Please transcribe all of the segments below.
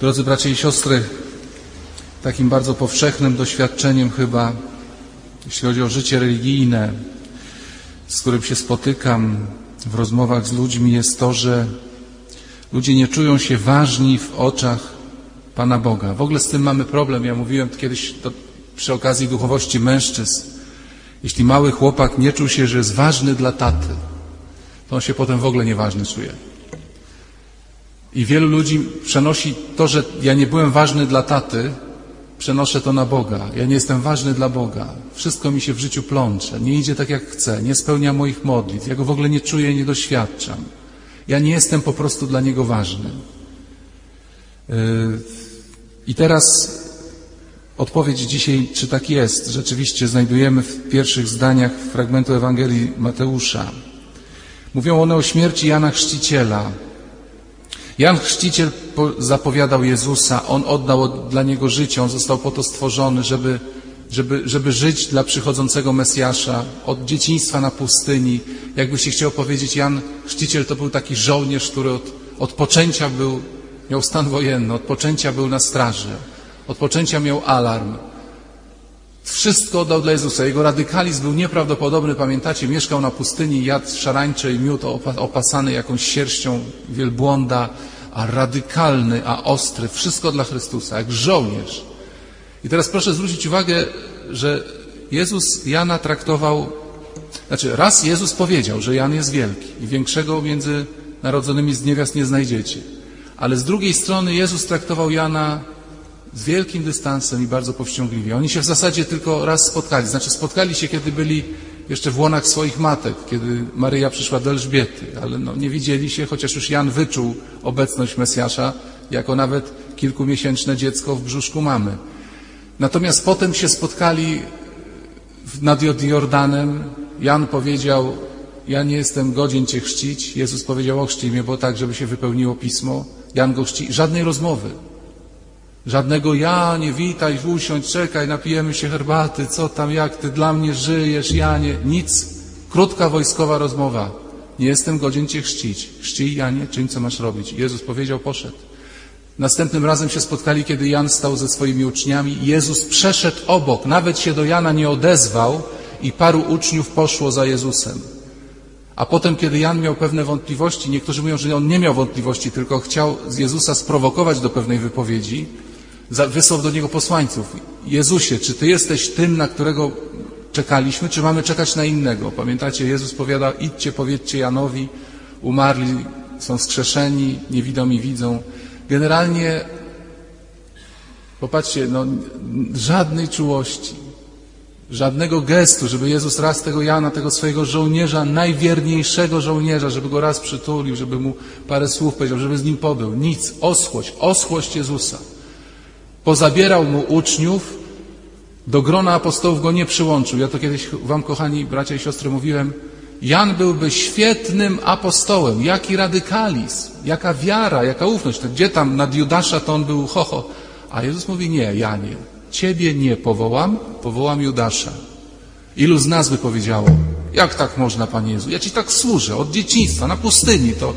Drodzy bracia i siostry, takim bardzo powszechnym doświadczeniem chyba, jeśli chodzi o życie religijne, z którym się spotykam w rozmowach z ludźmi, jest to, że ludzie nie czują się ważni w oczach Pana Boga. W ogóle z tym mamy problem. Ja mówiłem kiedyś to przy okazji duchowości mężczyzn. Jeśli mały chłopak nie czuł się, że jest ważny dla taty, to on się potem w ogóle nieważny czuje. I wielu ludzi przenosi to, że ja nie byłem ważny dla taty, przenoszę to na Boga. Ja nie jestem ważny dla Boga. Wszystko mi się w życiu plącze. Nie idzie tak, jak chcę. Nie spełnia moich modlitw. Ja go w ogóle nie czuję, nie doświadczam. Ja nie jestem po prostu dla niego ważny. Yy, I teraz odpowiedź dzisiaj, czy tak jest, rzeczywiście znajdujemy w pierwszych zdaniach fragmentu Ewangelii Mateusza. Mówią one o śmierci Jana Chrzciciela. Jan Chrzciciel zapowiadał Jezusa, On oddał dla Niego życie, On został po to stworzony, żeby, żeby, żeby żyć dla przychodzącego Mesjasza. Od dzieciństwa na pustyni. Jakby się chciał powiedzieć, Jan Chrzciciel to był taki żołnierz, który od, od poczęcia był, miał stan wojenny, od poczęcia był na straży, od poczęcia miał alarm. Wszystko oddał dla Jezusa. Jego radykalizm był nieprawdopodobny. Pamiętacie, mieszkał na pustyni, jadł szarańcze i miód opasany jakąś sierścią wielbłąda, a radykalny, a ostry. Wszystko dla Chrystusa, jak żołnierz. I teraz proszę zwrócić uwagę, że Jezus Jana traktował, znaczy raz Jezus powiedział, że Jan jest wielki i większego między narodzonymi z niewiast nie znajdziecie. Ale z drugiej strony Jezus traktował Jana z wielkim dystansem i bardzo powściągliwie. Oni się w zasadzie tylko raz spotkali. Znaczy spotkali się, kiedy byli jeszcze w łonach swoich matek, kiedy Maryja przyszła do Elżbiety, ale no, nie widzieli się, chociaż już Jan wyczuł obecność Mesjasza, jako nawet kilkumiesięczne dziecko w brzuszku mamy. Natomiast potem się spotkali nad Jordanem. Jan powiedział, ja nie jestem godzien Cię chrzcić. Jezus powiedział, ochrzcij mnie, bo tak, żeby się wypełniło Pismo. Jan go chrzci. Żadnej rozmowy. Żadnego Janie, witaj, usiądź, czekaj, napijemy się herbaty, co tam, jak ty dla mnie żyjesz, Janie. Nic. Krótka wojskowa rozmowa. Nie jestem godzien Cię chrzcić. Chrzcij, Janie, czyń, co masz robić. Jezus powiedział, poszedł. Następnym razem się spotkali, kiedy Jan stał ze swoimi uczniami. Jezus przeszedł obok, nawet się do Jana nie odezwał i paru uczniów poszło za Jezusem. A potem, kiedy Jan miał pewne wątpliwości, niektórzy mówią, że on nie miał wątpliwości, tylko chciał Jezusa sprowokować do pewnej wypowiedzi, wysłał do niego posłańców. Jezusie, czy Ty jesteś tym, na którego czekaliśmy, czy mamy czekać na innego? Pamiętacie, Jezus powiada, idźcie, powiedzcie Janowi, umarli, są skrzeszeni, niewidomi widzą. Generalnie, popatrzcie, no, żadnej czułości, żadnego gestu, żeby Jezus raz tego Jana, tego swojego żołnierza, najwierniejszego żołnierza, żeby go raz przytulił, żeby mu parę słów powiedział, żeby z nim pobył. Nic, oschłość, oschłość Jezusa. Pozabierał mu uczniów, do grona apostołów go nie przyłączył. Ja to kiedyś wam, kochani bracia i siostry, mówiłem. Jan byłby świetnym apostołem. Jaki radykalizm, jaka wiara, jaka ufność. Gdzie tam nad Judasza to on był hoho. A Jezus mówi, nie, Janie, ciebie nie powołam, powołam Judasza. Ilu z nas by powiedziało, jak tak można, Panie Jezu? Ja Ci tak służę, od dzieciństwa, na pustyni to.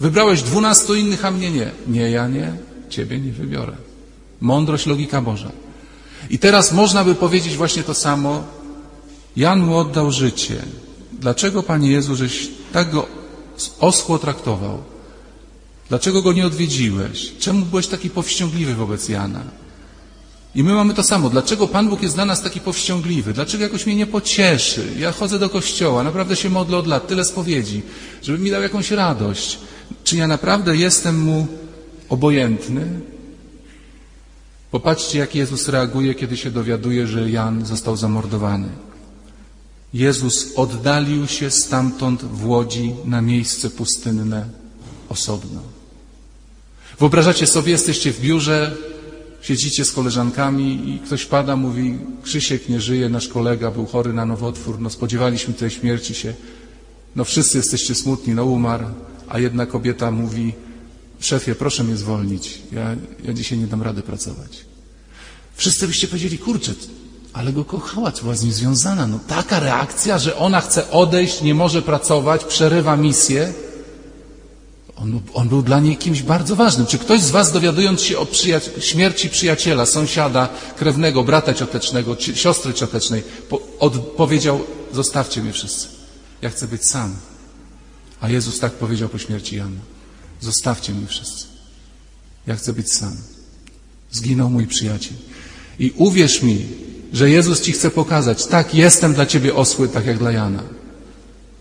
Wybrałeś dwunastu innych, a mnie nie. Nie, Janie, Ciebie nie wybiorę. Mądrość, logika Boża. I teraz można by powiedzieć właśnie to samo. Jan mu oddał życie. Dlaczego, Panie Jezu, żeś tak go oschło traktował? Dlaczego go nie odwiedziłeś? Czemu byłeś taki powściągliwy wobec Jana? I my mamy to samo. Dlaczego Pan Bóg jest dla nas taki powściągliwy? Dlaczego jakoś mnie nie pocieszy? Ja chodzę do kościoła, naprawdę się modlę od lat, tyle spowiedzi, żeby mi dał jakąś radość. Czy ja naprawdę jestem mu obojętny? Popatrzcie, jak Jezus reaguje, kiedy się dowiaduje, że Jan został zamordowany. Jezus oddalił się stamtąd w łodzi na miejsce pustynne osobno. Wyobrażacie sobie, jesteście w biurze, siedzicie z koleżankami i ktoś pada, mówi, Krzysiek nie żyje, nasz kolega był chory na nowotwór, no spodziewaliśmy tej śmierci się, no wszyscy jesteście smutni, no umarł, a jedna kobieta mówi, szefie, proszę mnie zwolnić, ja, ja dzisiaj nie dam rady pracować. Wszyscy byście powiedzieli, kurczę, ale go kochała, była z nim związana. No taka reakcja, że ona chce odejść, nie może pracować, przerywa misję. On, on był dla niej kimś bardzo ważnym. Czy ktoś z Was, dowiadując się o śmierci przyjaciela, sąsiada, krewnego, brata ciotecznego, czy siostry ciotecznej, po, powiedział: Zostawcie mnie wszyscy. Ja chcę być sam. A Jezus tak powiedział po śmierci Jana: Zostawcie mnie wszyscy. Ja chcę być sam. Zginął mój przyjaciel. I uwierz mi, że Jezus Ci chce pokazać: Tak, jestem dla Ciebie osły, tak jak dla Jana.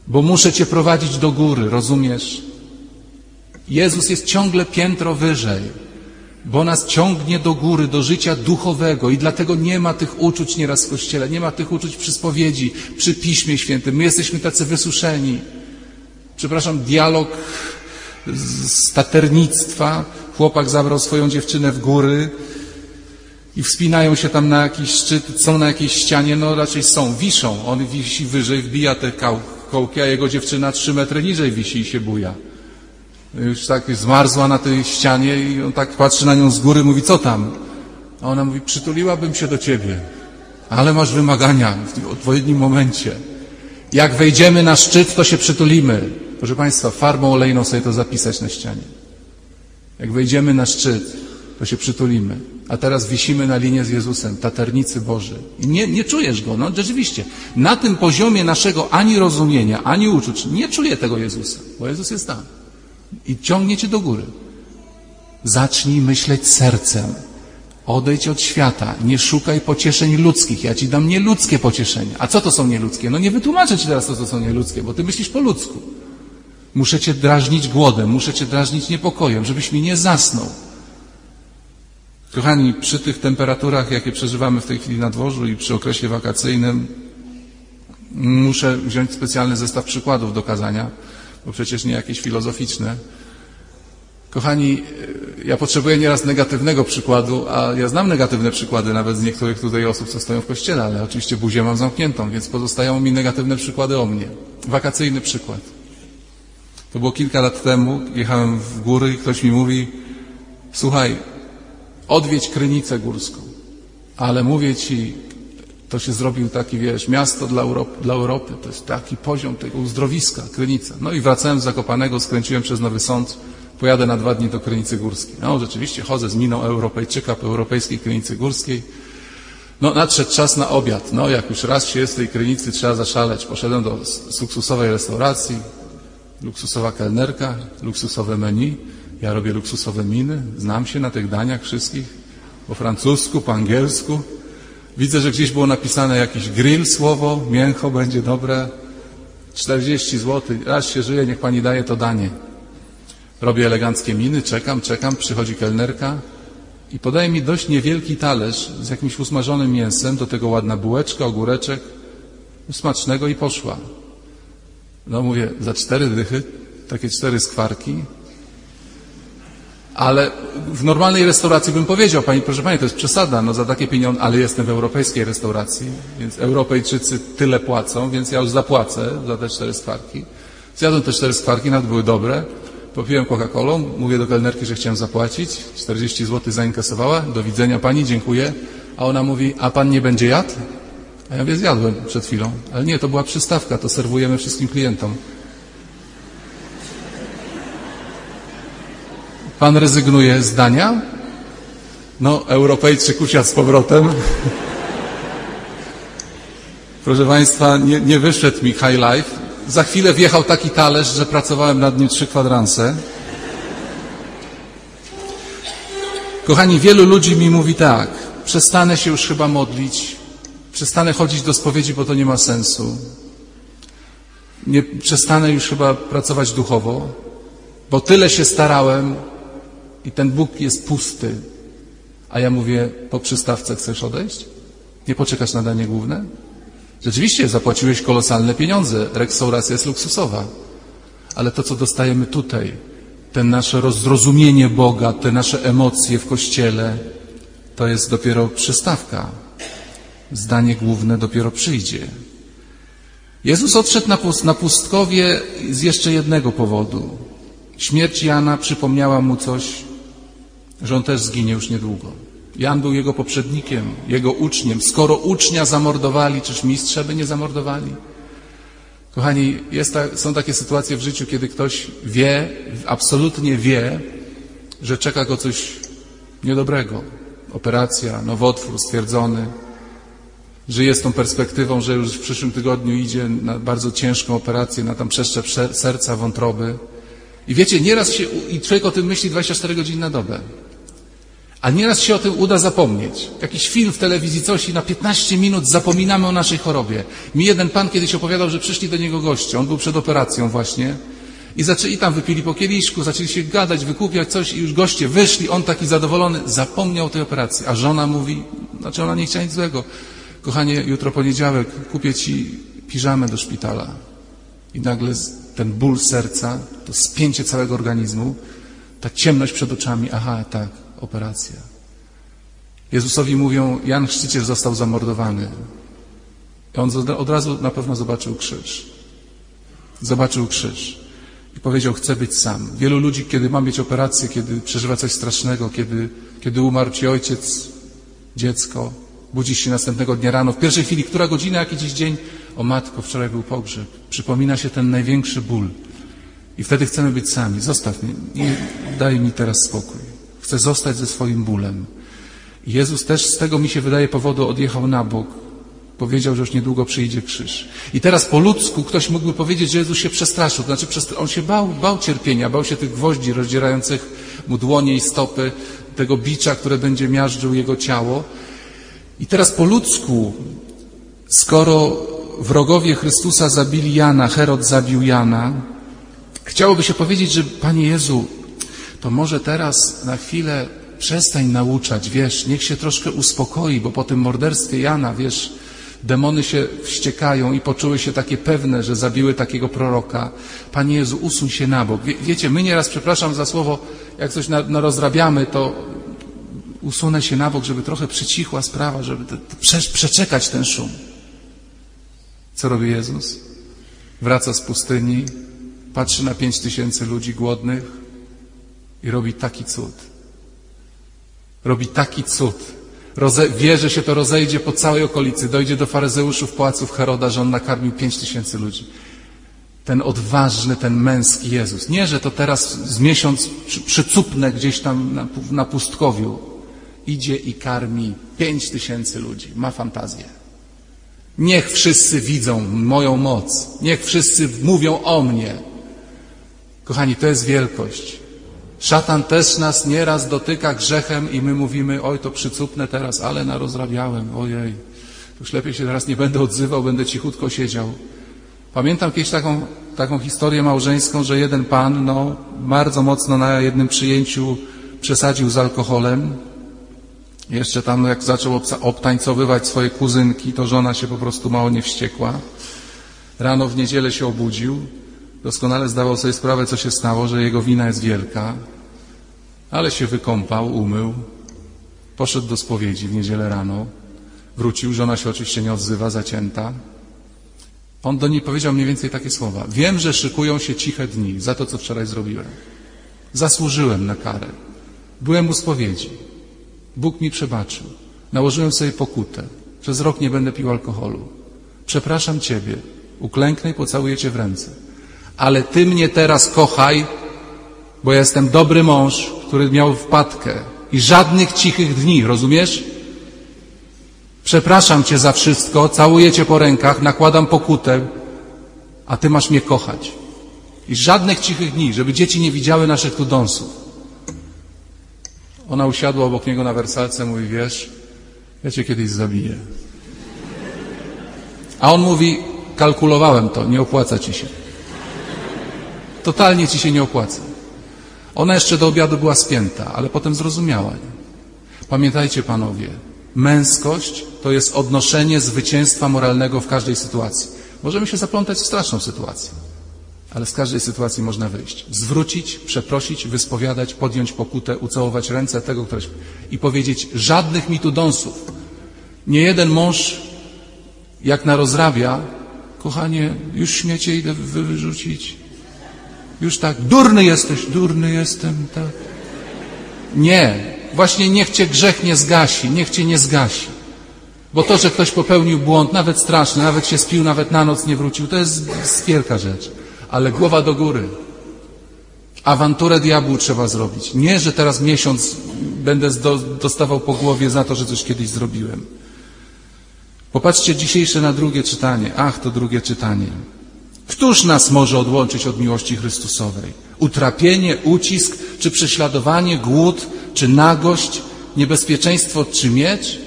Bo muszę Cię prowadzić do góry, rozumiesz? Jezus jest ciągle piętro wyżej, bo nas ciągnie do góry, do życia duchowego i dlatego nie ma tych uczuć nieraz w Kościele, nie ma tych uczuć przy spowiedzi, przy Piśmie Świętym. My jesteśmy tacy wysuszeni. Przepraszam, dialog z taternictwa. Chłopak zabrał swoją dziewczynę w góry i wspinają się tam na jakiś szczyt, są na jakiejś ścianie, no raczej są, wiszą. On wisi wyżej, wbija te kołki, a jego dziewczyna trzy metry niżej wisi i się buja już tak zmarzła na tej ścianie i on tak patrzy na nią z góry, mówi, co tam? A ona mówi, przytuliłabym się do ciebie, ale masz wymagania w odpowiednim momencie. Jak wejdziemy na szczyt, to się przytulimy. Proszę Państwa, farbą olejną sobie to zapisać na ścianie. Jak wejdziemy na szczyt, to się przytulimy. A teraz wisimy na linię z Jezusem, taternicy Boży. I nie, nie czujesz Go, no rzeczywiście. Na tym poziomie naszego ani rozumienia, ani uczuć nie czuję tego Jezusa, bo Jezus jest tam i ciągnie cię do góry. Zacznij myśleć sercem. Odejdź od świata. Nie szukaj pocieszeń ludzkich. Ja ci dam nieludzkie pocieszenia. A co to są nieludzkie? No nie wytłumaczę ci teraz, co to są nieludzkie, bo ty myślisz po ludzku. Muszę cię drażnić głodem, muszę cię drażnić niepokojem, żebyś mi nie zasnął. Kochani, przy tych temperaturach, jakie przeżywamy w tej chwili na dworzu i przy okresie wakacyjnym, muszę wziąć specjalny zestaw przykładów do kazania bo przecież nie jakieś filozoficzne. Kochani, ja potrzebuję nieraz negatywnego przykładu, a ja znam negatywne przykłady nawet z niektórych tutaj osób, co stoją w kościele, ale oczywiście buzię mam zamkniętą, więc pozostają mi negatywne przykłady o mnie. Wakacyjny przykład. To było kilka lat temu, jechałem w góry i ktoś mi mówi, słuchaj, odwiedź Krynicę Górską, ale mówię Ci, to się zrobił taki, wiesz, miasto dla Europy, dla Europy. To jest taki poziom tego uzdrowiska, Krynica. No i wracałem z Zakopanego, skręciłem przez Nowy Sąd, pojadę na dwa dni do Krynicy Górskiej. No rzeczywiście chodzę z miną Europejczyka po Europejskiej Krynicy Górskiej. No nadszedł czas na obiad. No jak już raz się jest w tej Krynicy, trzeba zaszaleć. Poszedłem do luksusowej restauracji, luksusowa kelnerka, luksusowe menu. Ja robię luksusowe miny, znam się na tych daniach wszystkich, po francusku, po angielsku. Widzę, że gdzieś było napisane jakiś grill słowo, mięcho będzie dobre. 40 zł, raz się żyje, niech pani daje to danie. Robię eleganckie miny, czekam, czekam, przychodzi kelnerka i podaje mi dość niewielki talerz z jakimś usmażonym mięsem, do tego ładna bułeczka, ogóreczek, smacznego i poszła. No mówię, za cztery dychy, takie cztery skwarki, ale w normalnej restauracji bym powiedział, pani, proszę pani, to jest przesada, no za takie pieniądze, ale jestem w europejskiej restauracji, więc Europejczycy tyle płacą, więc ja już zapłacę za te cztery skwarki. Zjadłem te cztery skwarki, nawet były dobre. Popiłem Coca-Colą, mówię do kelnerki, że chciałem zapłacić. 40 zł zainkasowała. Do widzenia pani, dziękuję. A ona mówi, a pan nie będzie jadł? A ja mówię, zjadłem przed chwilą. Ale nie, to była przystawka, to serwujemy wszystkim klientom. Pan rezygnuje z dania? No, Europejczyk usiadł z powrotem. Proszę Państwa, nie, nie wyszedł mi high life. Za chwilę wjechał taki talerz, że pracowałem nad nim trzy kwadranse. Kochani, wielu ludzi mi mówi tak, przestanę się już chyba modlić, przestanę chodzić do spowiedzi, bo to nie ma sensu. Nie przestanę już chyba pracować duchowo, bo tyle się starałem, i ten Bóg jest pusty. A ja mówię, po przystawce chcesz odejść? Nie poczekasz na danie główne? Rzeczywiście zapłaciłeś kolosalne pieniądze, restauracja jest luksusowa. Ale to, co dostajemy tutaj, ten nasze zrozumienie Boga, te nasze emocje w Kościele, to jest dopiero przystawka. Zdanie główne dopiero przyjdzie. Jezus odszedł na pustkowie z jeszcze jednego powodu. Śmierć Jana przypomniała mu coś że on też zginie już niedługo. Jan był jego poprzednikiem, jego uczniem. Skoro ucznia zamordowali, czyż mistrza by nie zamordowali? Kochani, ta, są takie sytuacje w życiu, kiedy ktoś wie, absolutnie wie, że czeka go coś niedobrego. Operacja, nowotwór stwierdzony, żyje z tą perspektywą, że już w przyszłym tygodniu idzie na bardzo ciężką operację, na tam przeszczep serca, wątroby. I wiecie, nieraz się, i człowiek o tym myśli 24 godziny na dobę. A nieraz się o tym uda zapomnieć. Jakiś film w telewizji, coś i na 15 minut zapominamy o naszej chorobie. Mi jeden pan kiedyś opowiadał, że przyszli do niego goście. On był przed operacją właśnie. I, zaczęli, tam wypili po kieliszku, zaczęli się gadać, wykupiać coś i już goście wyszli. On taki zadowolony, zapomniał tej operacji. A żona mówi, znaczy ona nie chciała nic złego. Kochanie, jutro poniedziałek, kupię ci piżamę do szpitala. I nagle ten ból serca, to spięcie całego organizmu, ta ciemność przed oczami, aha, tak, operacja. Jezusowi mówią, Jan Chrzciciel został zamordowany. I on od razu na pewno zobaczył krzyż. Zobaczył krzyż. I powiedział, chcę być sam. Wielu ludzi, kiedy ma mieć operację, kiedy przeżywa coś strasznego, kiedy, kiedy umarł ci ojciec, dziecko, budzisz się następnego dnia rano, w pierwszej chwili, która godzina, jaki dziś dzień? O matko, wczoraj był pogrzeb. Przypomina się ten największy ból. I wtedy chcemy być sami. Zostaw mnie, nie, daj mi teraz spokój. Chcę zostać ze swoim bólem. Jezus też z tego mi się wydaje powodu odjechał na bok. Powiedział, że już niedługo przyjdzie krzyż. I teraz po ludzku ktoś mógłby powiedzieć, że Jezus się przestraszył. To znaczy, on się bał, bał cierpienia, bał się tych gwoździ rozdzierających mu dłonie i stopy, tego bicza, które będzie miażdżył jego ciało. I teraz po ludzku, skoro wrogowie Chrystusa zabili Jana, Herod zabił Jana, chciałoby się powiedzieć, że Panie Jezu, to może teraz na chwilę przestań nauczać, wiesz, niech się troszkę uspokoi, bo po tym morderstwie Jana, wiesz, demony się wściekają i poczuły się takie pewne, że zabiły takiego proroka. Panie Jezu, usuń się na bok. Wie, wiecie, my nieraz, przepraszam za słowo, jak coś narozrabiamy, to usunę się na bok, żeby trochę przycichła sprawa, żeby te, prze, przeczekać ten szum. Co robi Jezus? Wraca z pustyni, patrzy na pięć tysięcy ludzi głodnych i robi taki cud. Robi taki cud. Roze, wie, że się to rozejdzie po całej okolicy, dojdzie do faryzeuszów, pałaców Heroda, że on nakarmił pięć tysięcy ludzi. Ten odważny, ten męski Jezus. Nie, że to teraz z miesiąc przycupnę gdzieś tam na, na pustkowiu. Idzie i karmi pięć tysięcy ludzi. Ma fantazję. Niech wszyscy widzą moją moc. Niech wszyscy mówią o mnie. Kochani, to jest wielkość. Szatan też nas nieraz dotyka grzechem i my mówimy, oj to przycupnę teraz, ale narozrabiałem, ojej. Już lepiej się teraz nie będę odzywał, będę cichutko siedział. Pamiętam kiedyś taką, taką historię małżeńską, że jeden pan, no, bardzo mocno na jednym przyjęciu przesadził z alkoholem. Jeszcze tam, jak zaczął obtańcowywać swoje kuzynki, to żona się po prostu mało nie wściekła. Rano w niedzielę się obudził, Doskonale zdawał sobie sprawę, co się stało, że jego wina jest wielka, ale się wykąpał, umył, poszedł do spowiedzi w niedzielę rano, wrócił, żona się oczywiście nie odzywa, zacięta. On do niej powiedział mniej więcej takie słowa. Wiem, że szykują się ciche dni za to, co wczoraj zrobiłem. Zasłużyłem na karę. Byłem u spowiedzi. Bóg mi przebaczył. Nałożyłem sobie pokutę. Przez rok nie będę pił alkoholu. Przepraszam Ciebie. Uklęknę i pocałuję Cię w ręce ale Ty mnie teraz kochaj, bo ja jestem dobry mąż, który miał wpadkę i żadnych cichych dni, rozumiesz? Przepraszam Cię za wszystko, całuję Cię po rękach, nakładam pokutę, a Ty masz mnie kochać. I żadnych cichych dni, żeby dzieci nie widziały naszych tu dąsów. Ona usiadła obok niego na wersalce, mówi, wiesz, ja Cię kiedyś zabiję. A on mówi, kalkulowałem to, nie opłaca Ci się. Totalnie ci się nie opłaca. Ona jeszcze do obiadu była spięta, ale potem zrozumiała. Pamiętajcie, panowie, męskość to jest odnoszenie zwycięstwa moralnego w każdej sytuacji. Możemy się zaplątać w straszną sytuację, ale z każdej sytuacji można wyjść. Zwrócić, przeprosić, wyspowiadać, podjąć pokutę, ucałować ręce tego, ktoś i powiedzieć żadnych mi tu dąsów. Nie jeden mąż, jak narozrabia, kochanie, już śmiecie idę wyrzucić. Już tak, durny jesteś, durny jestem, tak. Nie, właśnie niech cię grzech nie zgasi, niech cię nie zgasi. Bo to, że ktoś popełnił błąd, nawet straszny, nawet się spił, nawet na noc nie wrócił, to jest, wielka rzecz. Ale głowa do góry. Awanturę diabłu trzeba zrobić. Nie, że teraz miesiąc będę dostawał po głowie za to, że coś kiedyś zrobiłem. Popatrzcie dzisiejsze na drugie czytanie. Ach, to drugie czytanie. Któż nas może odłączyć od miłości Chrystusowej? Utrapienie, ucisk, czy prześladowanie, głód, czy nagość, niebezpieczeństwo, czy miecz?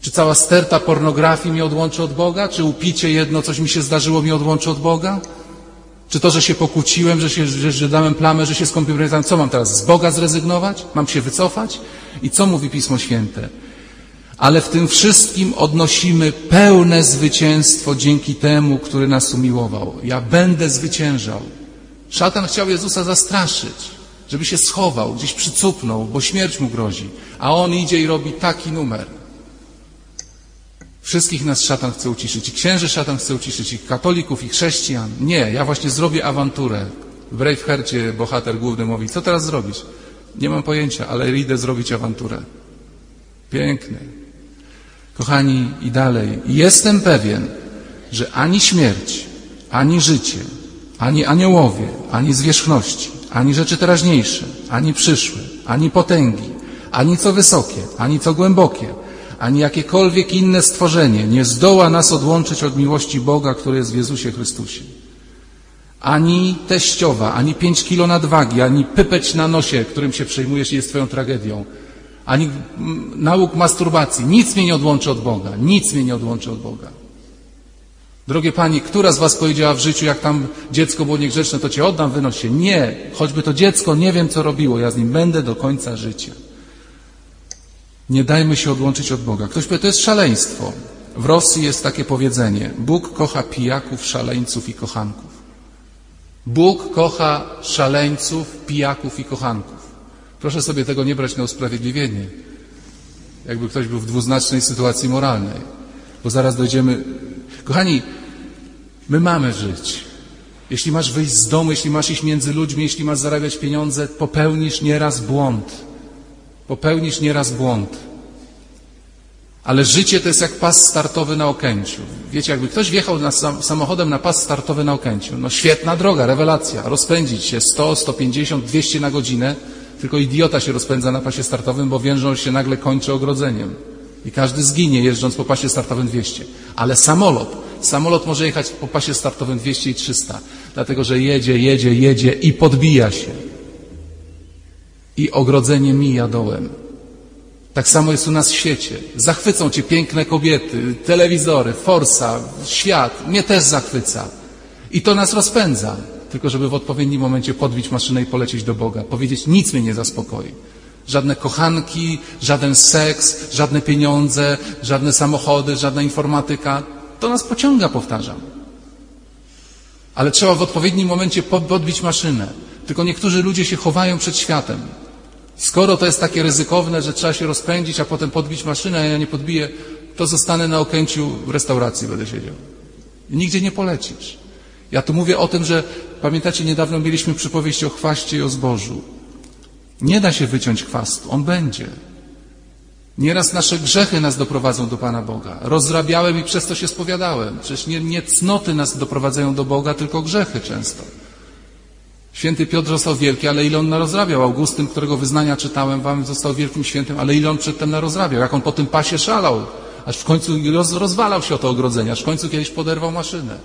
Czy cała sterta pornografii mnie odłączy od Boga? Czy upicie jedno, coś mi się zdarzyło, mnie odłączy od Boga? Czy to, że się pokłóciłem, że, się, że, że dałem plamę, że się skąpiłem, co mam teraz? Z Boga zrezygnować? Mam się wycofać? I co mówi Pismo Święte? Ale w tym wszystkim odnosimy pełne zwycięstwo dzięki temu, który nas umiłował. Ja będę zwyciężał. Szatan chciał Jezusa zastraszyć, żeby się schował, gdzieś przycupnął, bo śmierć mu grozi. A on idzie i robi taki numer. Wszystkich nas szatan chce uciszyć. I księży szatan chce uciszyć, i katolików, i chrześcijan. Nie, ja właśnie zrobię awanturę. W Braveheartie bohater główny mówi, co teraz zrobić? Nie mam pojęcia, ale idę zrobić awanturę. Piękne. Kochani, i dalej. Jestem pewien, że ani śmierć, ani życie, ani aniołowie, ani zwierzchności, ani rzeczy teraźniejsze, ani przyszłe, ani potęgi, ani co wysokie, ani co głębokie, ani jakiekolwiek inne stworzenie nie zdoła nas odłączyć od miłości Boga, który jest w Jezusie Chrystusie. Ani teściowa, ani pięć kilo nadwagi, ani pypeć na nosie, którym się przejmujesz i jest Twoją tragedią, ani nauk masturbacji. Nic mnie nie odłączy od Boga. Nic mnie nie odłączy od Boga. Drogie Pani, która z Was powiedziała w życiu, jak tam dziecko było niegrzeczne, to Cię oddam, wynoś się. Nie. Choćby to dziecko nie wiem, co robiło. Ja z nim będę do końca życia. Nie dajmy się odłączyć od Boga. Ktoś powie, to jest szaleństwo. W Rosji jest takie powiedzenie. Bóg kocha pijaków, szaleńców i kochanków. Bóg kocha szaleńców, pijaków i kochanków. Proszę sobie tego nie brać na usprawiedliwienie. Jakby ktoś był w dwuznacznej sytuacji moralnej. Bo zaraz dojdziemy. Kochani, my mamy żyć. Jeśli masz wyjść z domu, jeśli masz iść między ludźmi, jeśli masz zarabiać pieniądze, popełnisz nieraz błąd popełnisz nieraz błąd. Ale życie to jest jak pas startowy na Okęciu. Wiecie, jakby ktoś wjechał na samochodem na pas startowy na Okęciu, no świetna droga, rewelacja, rozpędzić się 100, 150, 200 na godzinę, tylko idiota się rozpędza na pasie startowym, bo więżą się nagle kończy ogrodzeniem. I każdy zginie jeżdżąc po pasie startowym 200. Ale samolot, samolot może jechać po pasie startowym 200 i 300, dlatego że jedzie, jedzie, jedzie i podbija się i ogrodzenie mija dołem. Tak samo jest u nas w świecie. Zachwycą cię piękne kobiety, telewizory, forsa, świat. Mnie też zachwyca. I to nas rozpędza. Tylko żeby w odpowiednim momencie podbić maszynę i polecieć do Boga. Powiedzieć, nic mnie nie zaspokoi. Żadne kochanki, żaden seks, żadne pieniądze, żadne samochody, żadna informatyka. To nas pociąga, powtarzam. Ale trzeba w odpowiednim momencie podbić maszynę. Tylko niektórzy ludzie się chowają przed światem. Skoro to jest takie ryzykowne, że trzeba się rozpędzić, a potem podbić maszynę, a ja nie podbiję, to zostanę na okęciu w restauracji, będę siedział. Nigdzie nie polecisz. Ja tu mówię o tym, że pamiętacie, niedawno mieliśmy przypowieść o chwaście i o zbożu. Nie da się wyciąć chwastu, on będzie. Nieraz nasze grzechy nas doprowadzą do Pana Boga. Rozrabiałem i przez to się spowiadałem. Przecież nie, nie cnoty nas doprowadzają do Boga, tylko grzechy często. Święty Piotr został wielki, ale ile on narozrabiał? Augustyn, którego wyznania czytałem wam, został wielkim świętym, ale ile on przedtem narozrabiał? Jak on po tym pasie szalał? Aż w końcu roz, rozwalał się o to ogrodzenie, aż w końcu kiedyś poderwał maszynę.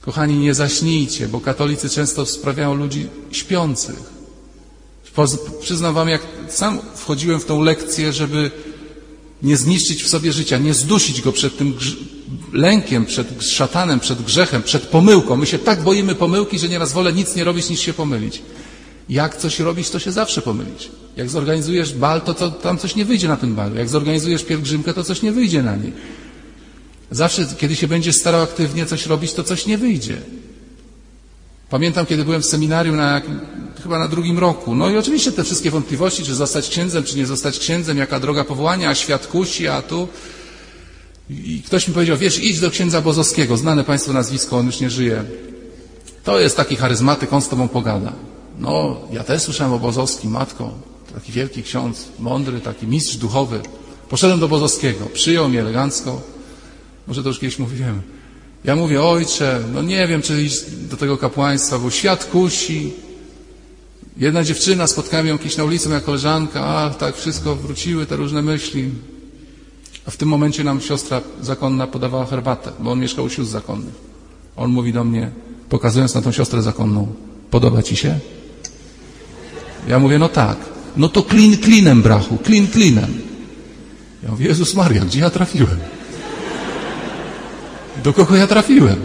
Kochani, nie zaśnijcie, bo katolicy często sprawiają ludzi śpiących. Przyznam wam, jak sam wchodziłem w tą lekcję, żeby nie zniszczyć w sobie życia, nie zdusić go przed tym lękiem, przed szatanem, przed grzechem, przed pomyłką. My się tak boimy pomyłki, że nieraz wolę nic nie robić, niż się pomylić. Jak coś robić, to się zawsze pomylić. Jak zorganizujesz bal, to, to tam coś nie wyjdzie na tym balu. Jak zorganizujesz pielgrzymkę, to coś nie wyjdzie na niej. Zawsze, kiedy się będziesz starał aktywnie coś robić, to coś nie wyjdzie. Pamiętam, kiedy byłem w seminarium na, chyba na drugim roku. No i oczywiście te wszystkie wątpliwości, czy zostać księdzem, czy nie zostać księdzem, jaka droga powołania, a świat kusi, a tu. I ktoś mi powiedział, wiesz, idź do księdza Bozowskiego, znane Państwu nazwisko, on już nie żyje. To jest taki charyzmatyk, on z Tobą pogada. No, ja też słyszałem o Bozowskim, matko, taki wielki ksiądz, mądry, taki mistrz duchowy. Poszedłem do Bozowskiego, przyjął mnie elegancko. Może to już kiedyś mówiłem. Ja mówię, ojcze, no nie wiem, czy iść do tego kapłaństwa, bo świat kusi. Jedna dziewczyna, spotkałem ją kiedyś na ulicy, moja koleżanka, a tak wszystko wróciły, te różne myśli. A w tym momencie nam siostra zakonna podawała herbatę, bo on mieszkał u sióstr zakonnych. On mówi do mnie, pokazując na tą siostrę zakonną, podoba ci się? Ja mówię, no tak. No to klin klinem, brachu, klin klinem. Ja mówię, Jezus Maria, gdzie ja trafiłem? Do kogo ja trafiłem?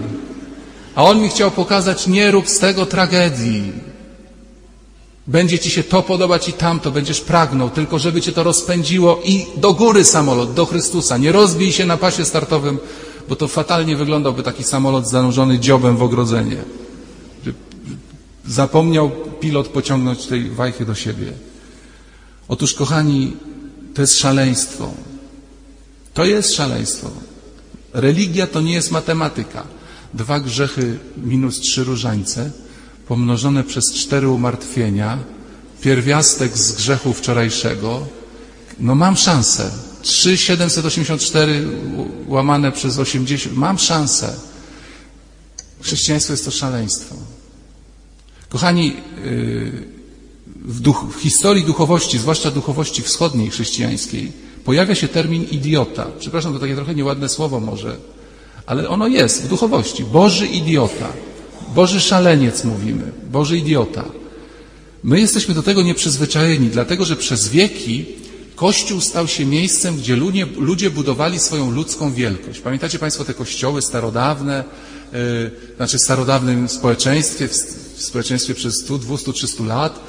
A on mi chciał pokazać, nie rób z tego tragedii. Będzie ci się to podobać i tamto, będziesz pragnął, tylko żeby cię to rozpędziło i do góry samolot, do Chrystusa. Nie rozbij się na pasie startowym, bo to fatalnie wyglądałby taki samolot zanurzony dziobem w ogrodzenie. Zapomniał pilot pociągnąć tej wajchy do siebie. Otóż, kochani, to jest szaleństwo. To jest szaleństwo. Religia to nie jest matematyka. Dwa grzechy minus trzy różańce pomnożone przez cztery umartwienia, pierwiastek z grzechu wczorajszego, no mam szansę. 3,784 łamane przez 80, mam szansę. Chrześcijaństwo jest to szaleństwo. Kochani, w, duch, w historii duchowości, zwłaszcza duchowości wschodniej chrześcijańskiej, pojawia się termin idiota. Przepraszam, to takie trochę nieładne słowo może, ale ono jest w duchowości. Boży idiota. Boży szaleniec mówimy. Boży idiota. My jesteśmy do tego nieprzyzwyczajeni, dlatego że przez wieki Kościół stał się miejscem, gdzie ludzie, ludzie budowali swoją ludzką wielkość. Pamiętacie Państwo te kościoły starodawne, yy, znaczy w starodawnym społeczeństwie, w, w społeczeństwie przez 100, 200, 300 lat,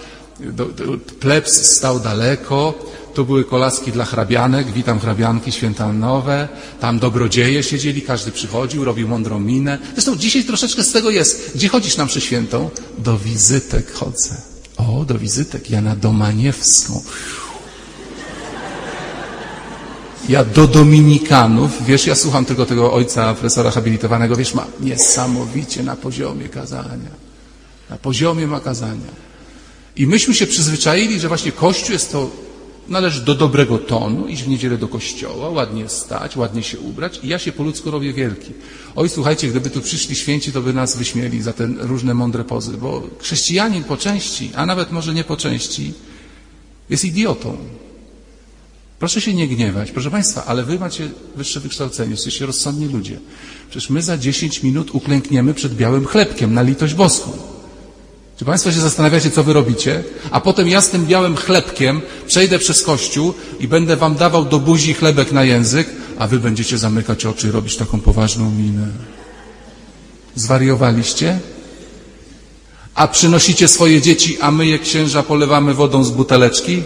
do, do, plebs stał daleko, tu były kolaski dla hrabianek, witam hrabianki świętanowe, tam dobrodzieje siedzieli, każdy przychodził, robił mądrą minę. Zresztą dzisiaj troszeczkę z tego jest. Gdzie chodzisz na mszę świętą? Do wizytek chodzę. O, do wizytek. Ja na Domaniewską. Ja do Dominikanów, wiesz, ja słucham tylko tego ojca profesora habilitowanego, wiesz, ma niesamowicie na poziomie kazania. Na poziomie ma kazania. I myśmy się przyzwyczaili, że właśnie Kościół jest to, należy do dobrego tonu, iść w niedzielę do kościoła, ładnie stać, ładnie się ubrać i ja się po ludzku robię wielki. Oj, słuchajcie, gdyby tu przyszli święci, to by nas wyśmieli za te różne mądre pozy, bo chrześcijanin po części, a nawet może nie po części, jest idiotą. Proszę się nie gniewać, proszę Państwa, ale Wy macie wyższe wykształcenie, jesteście rozsądni ludzie. Przecież my za 10 minut uklękniemy przed białym chlebkiem na litość boską. Czy Państwo się zastanawiacie, co Wy robicie? A potem ja z tym białym chlebkiem przejdę przez kościół i będę Wam dawał do buzi chlebek na język, a Wy będziecie zamykać oczy i robić taką poważną minę. Zwariowaliście? A przynosicie swoje dzieci, a my je księża polewamy wodą z buteleczki?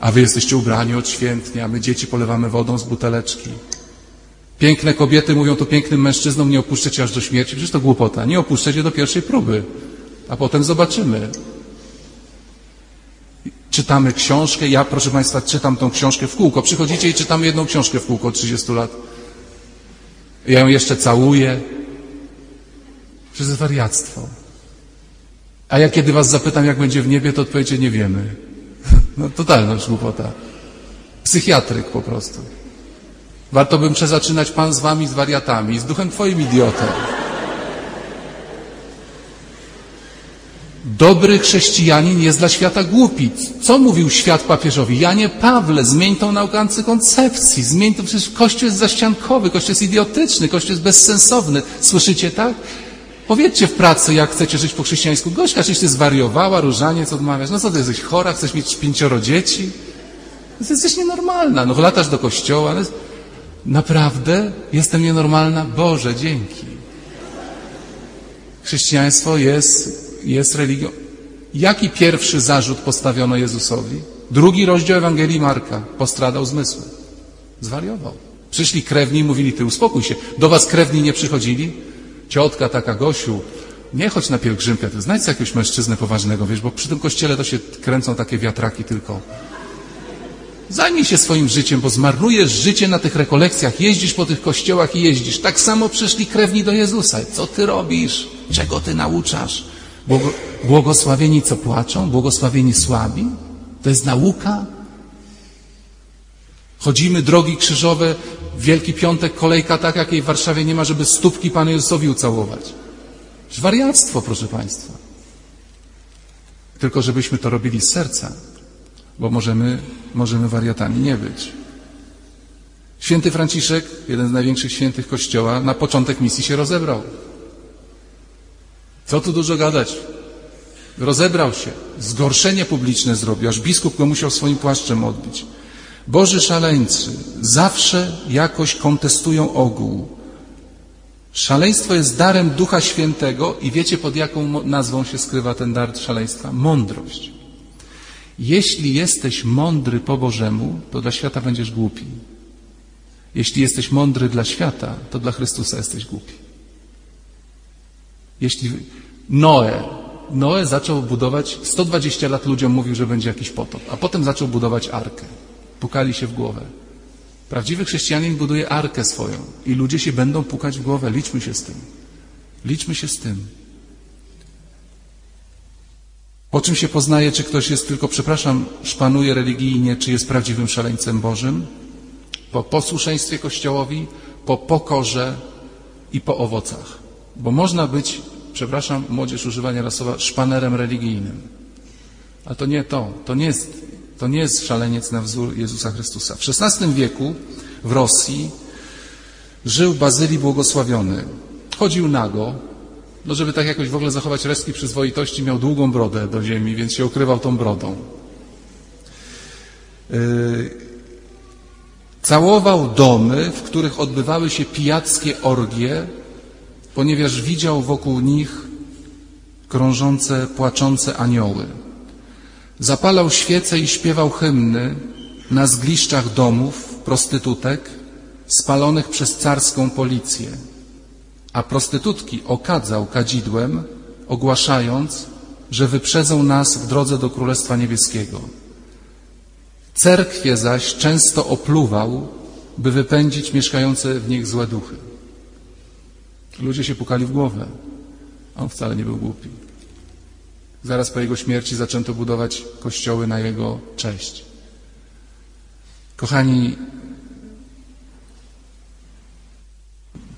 A wy jesteście ubrani odświętnie, a my dzieci polewamy wodą z buteleczki. Piękne kobiety mówią to pięknym mężczyznom, nie opuszczecie aż do śmierci. Przecież to głupota. Nie opuszczecie do pierwszej próby, a potem zobaczymy. Czytamy książkę. Ja, proszę Państwa, czytam tą książkę w kółko. Przychodzicie i czytamy jedną książkę w kółko od 30 lat. Ja ją jeszcze całuję. Przez wariactwo. A ja kiedy Was zapytam, jak będzie w niebie, to odpowiecie, nie wiemy. No totalna głupota. Psychiatryk po prostu. Warto bym przezaczynać Pan z Wami, z wariatami, z duchem Twoim idiotą. Dobry chrześcijanin jest dla świata głupi. Co mówił świat papieżowi? Janie Pawle, zmień tą naukę antykoncepcji, zmień to, przecież Kościół jest zaściankowy, Kościół jest idiotyczny, Kościół jest bezsensowny. Słyszycie tak? Powiedzcie w pracy, jak chcecie żyć po chrześcijańsku. Gośka, czyś ty zwariowała, różaniec odmawiasz. No co ty jesteś chora, chcesz mieć pięcioro dzieci? No, jesteś nienormalna. No latasz do kościoła. No, naprawdę jestem nienormalna? Boże, dzięki. Chrześcijaństwo jest, jest religią. Jaki pierwszy zarzut postawiono Jezusowi? Drugi rozdział Ewangelii Marka. Postradał zmysły. Zwariował. Przyszli krewni i mówili, ty uspokój się. Do was krewni nie przychodzili? Ciotka taka, Gosiu, nie chodź na pielgrzymkę, ty znajdź jakiegoś mężczyznę poważnego, wiesz, bo przy tym kościele to się kręcą takie wiatraki tylko. Zajmij się swoim życiem, bo zmarnujesz życie na tych rekolekcjach, jeździsz po tych kościołach i jeździsz. Tak samo przyszli krewni do Jezusa. Co ty robisz? Czego ty nauczasz? Błogo, błogosławieni co płaczą? Błogosławieni słabi? To jest nauka? Chodzimy drogi krzyżowe, Wielki Piątek, kolejka tak, jakiej w Warszawie nie ma, żeby stópki Panu Jezusowi ucałować. Wariactwo, proszę Państwa. Tylko żebyśmy to robili z serca, bo możemy, możemy wariatami nie być. Święty Franciszek, jeden z największych świętych Kościoła, na początek misji się rozebrał. Co tu dużo gadać? Rozebrał się, zgorszenie publiczne zrobił, aż biskup go musiał swoim płaszczem odbić. Boży szaleńcy zawsze jakoś kontestują ogół. Szaleństwo jest darem Ducha Świętego i wiecie pod jaką nazwą się skrywa ten dar szaleństwa? Mądrość. Jeśli jesteś mądry po Bożemu, to dla świata będziesz głupi. Jeśli jesteś mądry dla świata, to dla Chrystusa jesteś głupi. Jeśli Noe, Noe zaczął budować, 120 lat ludziom mówił, że będzie jakiś potop, a potem zaczął budować arkę. Pukali się w głowę. Prawdziwy chrześcijanin buduje arkę swoją i ludzie się będą pukać w głowę. Liczmy się z tym. Liczmy się z tym. Po czym się poznaje, czy ktoś jest tylko, przepraszam, szpanuje religijnie, czy jest prawdziwym szaleńcem Bożym? Po posłuszeństwie Kościołowi, po pokorze i po owocach. Bo można być, przepraszam, młodzież używania rasowa, szpanerem religijnym. Ale to nie to. To nie jest, to nie jest szaleniec na wzór Jezusa Chrystusa. W XVI wieku w Rosji żył Bazylii Błogosławiony. Chodził nago, no żeby tak jakoś w ogóle zachować resztki przyzwoitości, miał długą brodę do ziemi, więc się ukrywał tą brodą. Yy, Całował domy, w których odbywały się pijackie orgie, ponieważ widział wokół nich krążące, płaczące anioły. Zapalał świece i śpiewał hymny na zgliszczach domów prostytutek spalonych przez carską policję, a prostytutki okadzał kadzidłem, ogłaszając, że wyprzedzą nas w drodze do Królestwa Niebieskiego. Cerkwie zaś często opluwał, by wypędzić mieszkające w nich złe duchy. Ludzie się pukali w głowę, on wcale nie był głupi. Zaraz po jego śmierci zaczęto budować kościoły na jego cześć. Kochani,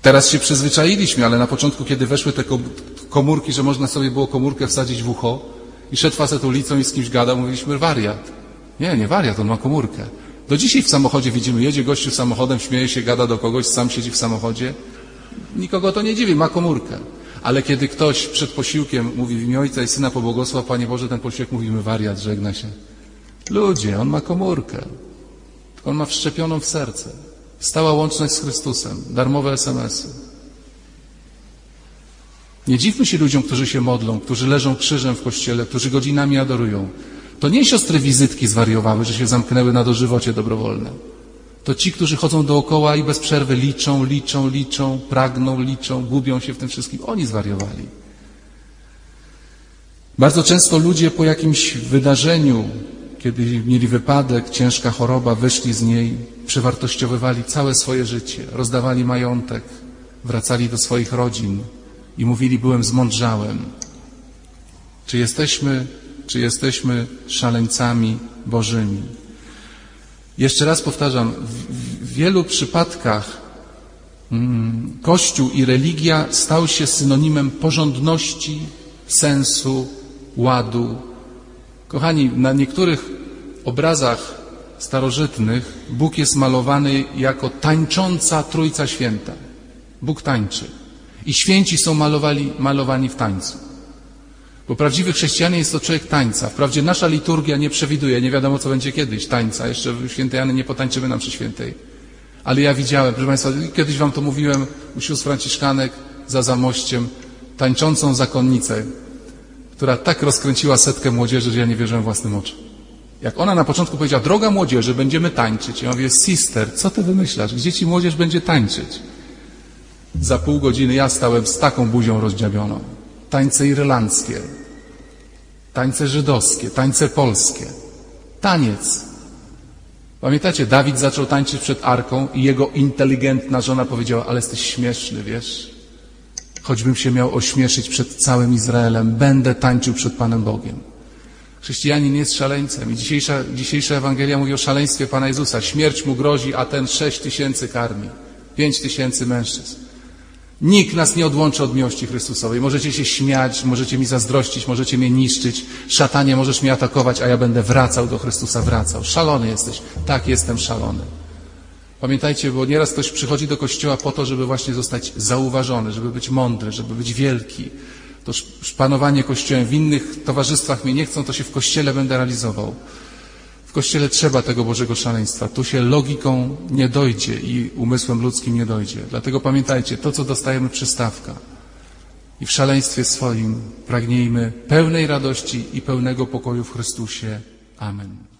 teraz się przyzwyczailiśmy, ale na początku, kiedy weszły te komórki, że można sobie było komórkę wsadzić w ucho i szedł facet ulicą i z kimś gadał, mówiliśmy wariat. Nie, nie wariat, on ma komórkę. Do dzisiaj w samochodzie widzimy, jedzie gościu samochodem, śmieje się, gada do kogoś, sam siedzi w samochodzie. Nikogo to nie dziwi, ma komórkę. Ale kiedy ktoś przed posiłkiem mówi w imię Ojca i Syna pobłogosław, Panie Boże, ten posiłek mówimy wariat, żegna się. Ludzie, on ma komórkę. On ma wszczepioną w serce. Stała łączność z Chrystusem. Darmowe SMS-y. Nie dziwmy się ludziom, którzy się modlą, którzy leżą krzyżem w kościele, którzy godzinami adorują. To nie siostry wizytki zwariowały, że się zamknęły na dożywocie dobrowolne. To ci, którzy chodzą dookoła i bez przerwy liczą, liczą, liczą, pragną, liczą, gubią się w tym wszystkim. Oni zwariowali. Bardzo często ludzie po jakimś wydarzeniu, kiedy mieli wypadek, ciężka choroba, wyszli z niej, przewartościowywali całe swoje życie, rozdawali majątek, wracali do swoich rodzin i mówili, byłem zmądrzałem. Czy jesteśmy czy jesteśmy szaleńcami bożymi. Jeszcze raz powtarzam, w wielu przypadkach mm, Kościół i religia stał się synonimem porządności, sensu, ładu. Kochani, na niektórych obrazach starożytnych Bóg jest malowany jako tańcząca Trójca Święta. Bóg tańczy. I święci są malowali, malowani w tańcu. Bo prawdziwy chrześcijanin jest to człowiek tańca. Wprawdzie nasza liturgia nie przewiduje, nie wiadomo co będzie kiedyś, tańca. Jeszcze w świętej Jany nie potańczymy nam przy świętej. Ale ja widziałem, proszę Państwa, kiedyś Wam to mówiłem u sióstr franciszkanek za zamościem, tańczącą zakonnicę, która tak rozkręciła setkę młodzieży, że ja nie wierzyłem własnym oczom. Jak ona na początku powiedziała, droga młodzieży, będziemy tańczyć. Ja mówię, sister, co ty wymyślasz? Gdzie ci młodzież będzie tańczyć? Za pół godziny ja stałem z taką buzią rozdziawioną tańce irlandzkie, tańce żydowskie, tańce polskie. Taniec. Pamiętacie, Dawid zaczął tańczyć przed arką i jego inteligentna żona powiedziała, ale jesteś śmieszny, wiesz? Choćbym się miał ośmieszyć przed całym Izraelem, będę tańczył przed Panem Bogiem. Chrześcijanin jest szaleńcem i dzisiejsza, dzisiejsza Ewangelia mówi o szaleństwie Pana Jezusa. Śmierć mu grozi, a ten sześć tysięcy karmi. Pięć tysięcy mężczyzn. Nikt nas nie odłączy od miłości Chrystusowej. Możecie się śmiać, możecie mi zazdrościć, możecie mnie niszczyć. Szatanie, możesz mnie atakować, a ja będę wracał do Chrystusa, wracał. Szalony jesteś. Tak, jestem szalony. Pamiętajcie, bo nieraz ktoś przychodzi do kościoła po to, żeby właśnie zostać zauważony, żeby być mądry, żeby być wielki. To szpanowanie kościołem w innych towarzystwach mnie nie chcą, to się w kościele będę realizował. W kościele trzeba tego Bożego szaleństwa. Tu się logiką nie dojdzie i umysłem ludzkim nie dojdzie. Dlatego pamiętajcie, to co dostajemy przystawka. I w szaleństwie swoim pragnijmy pełnej radości i pełnego pokoju w Chrystusie. Amen.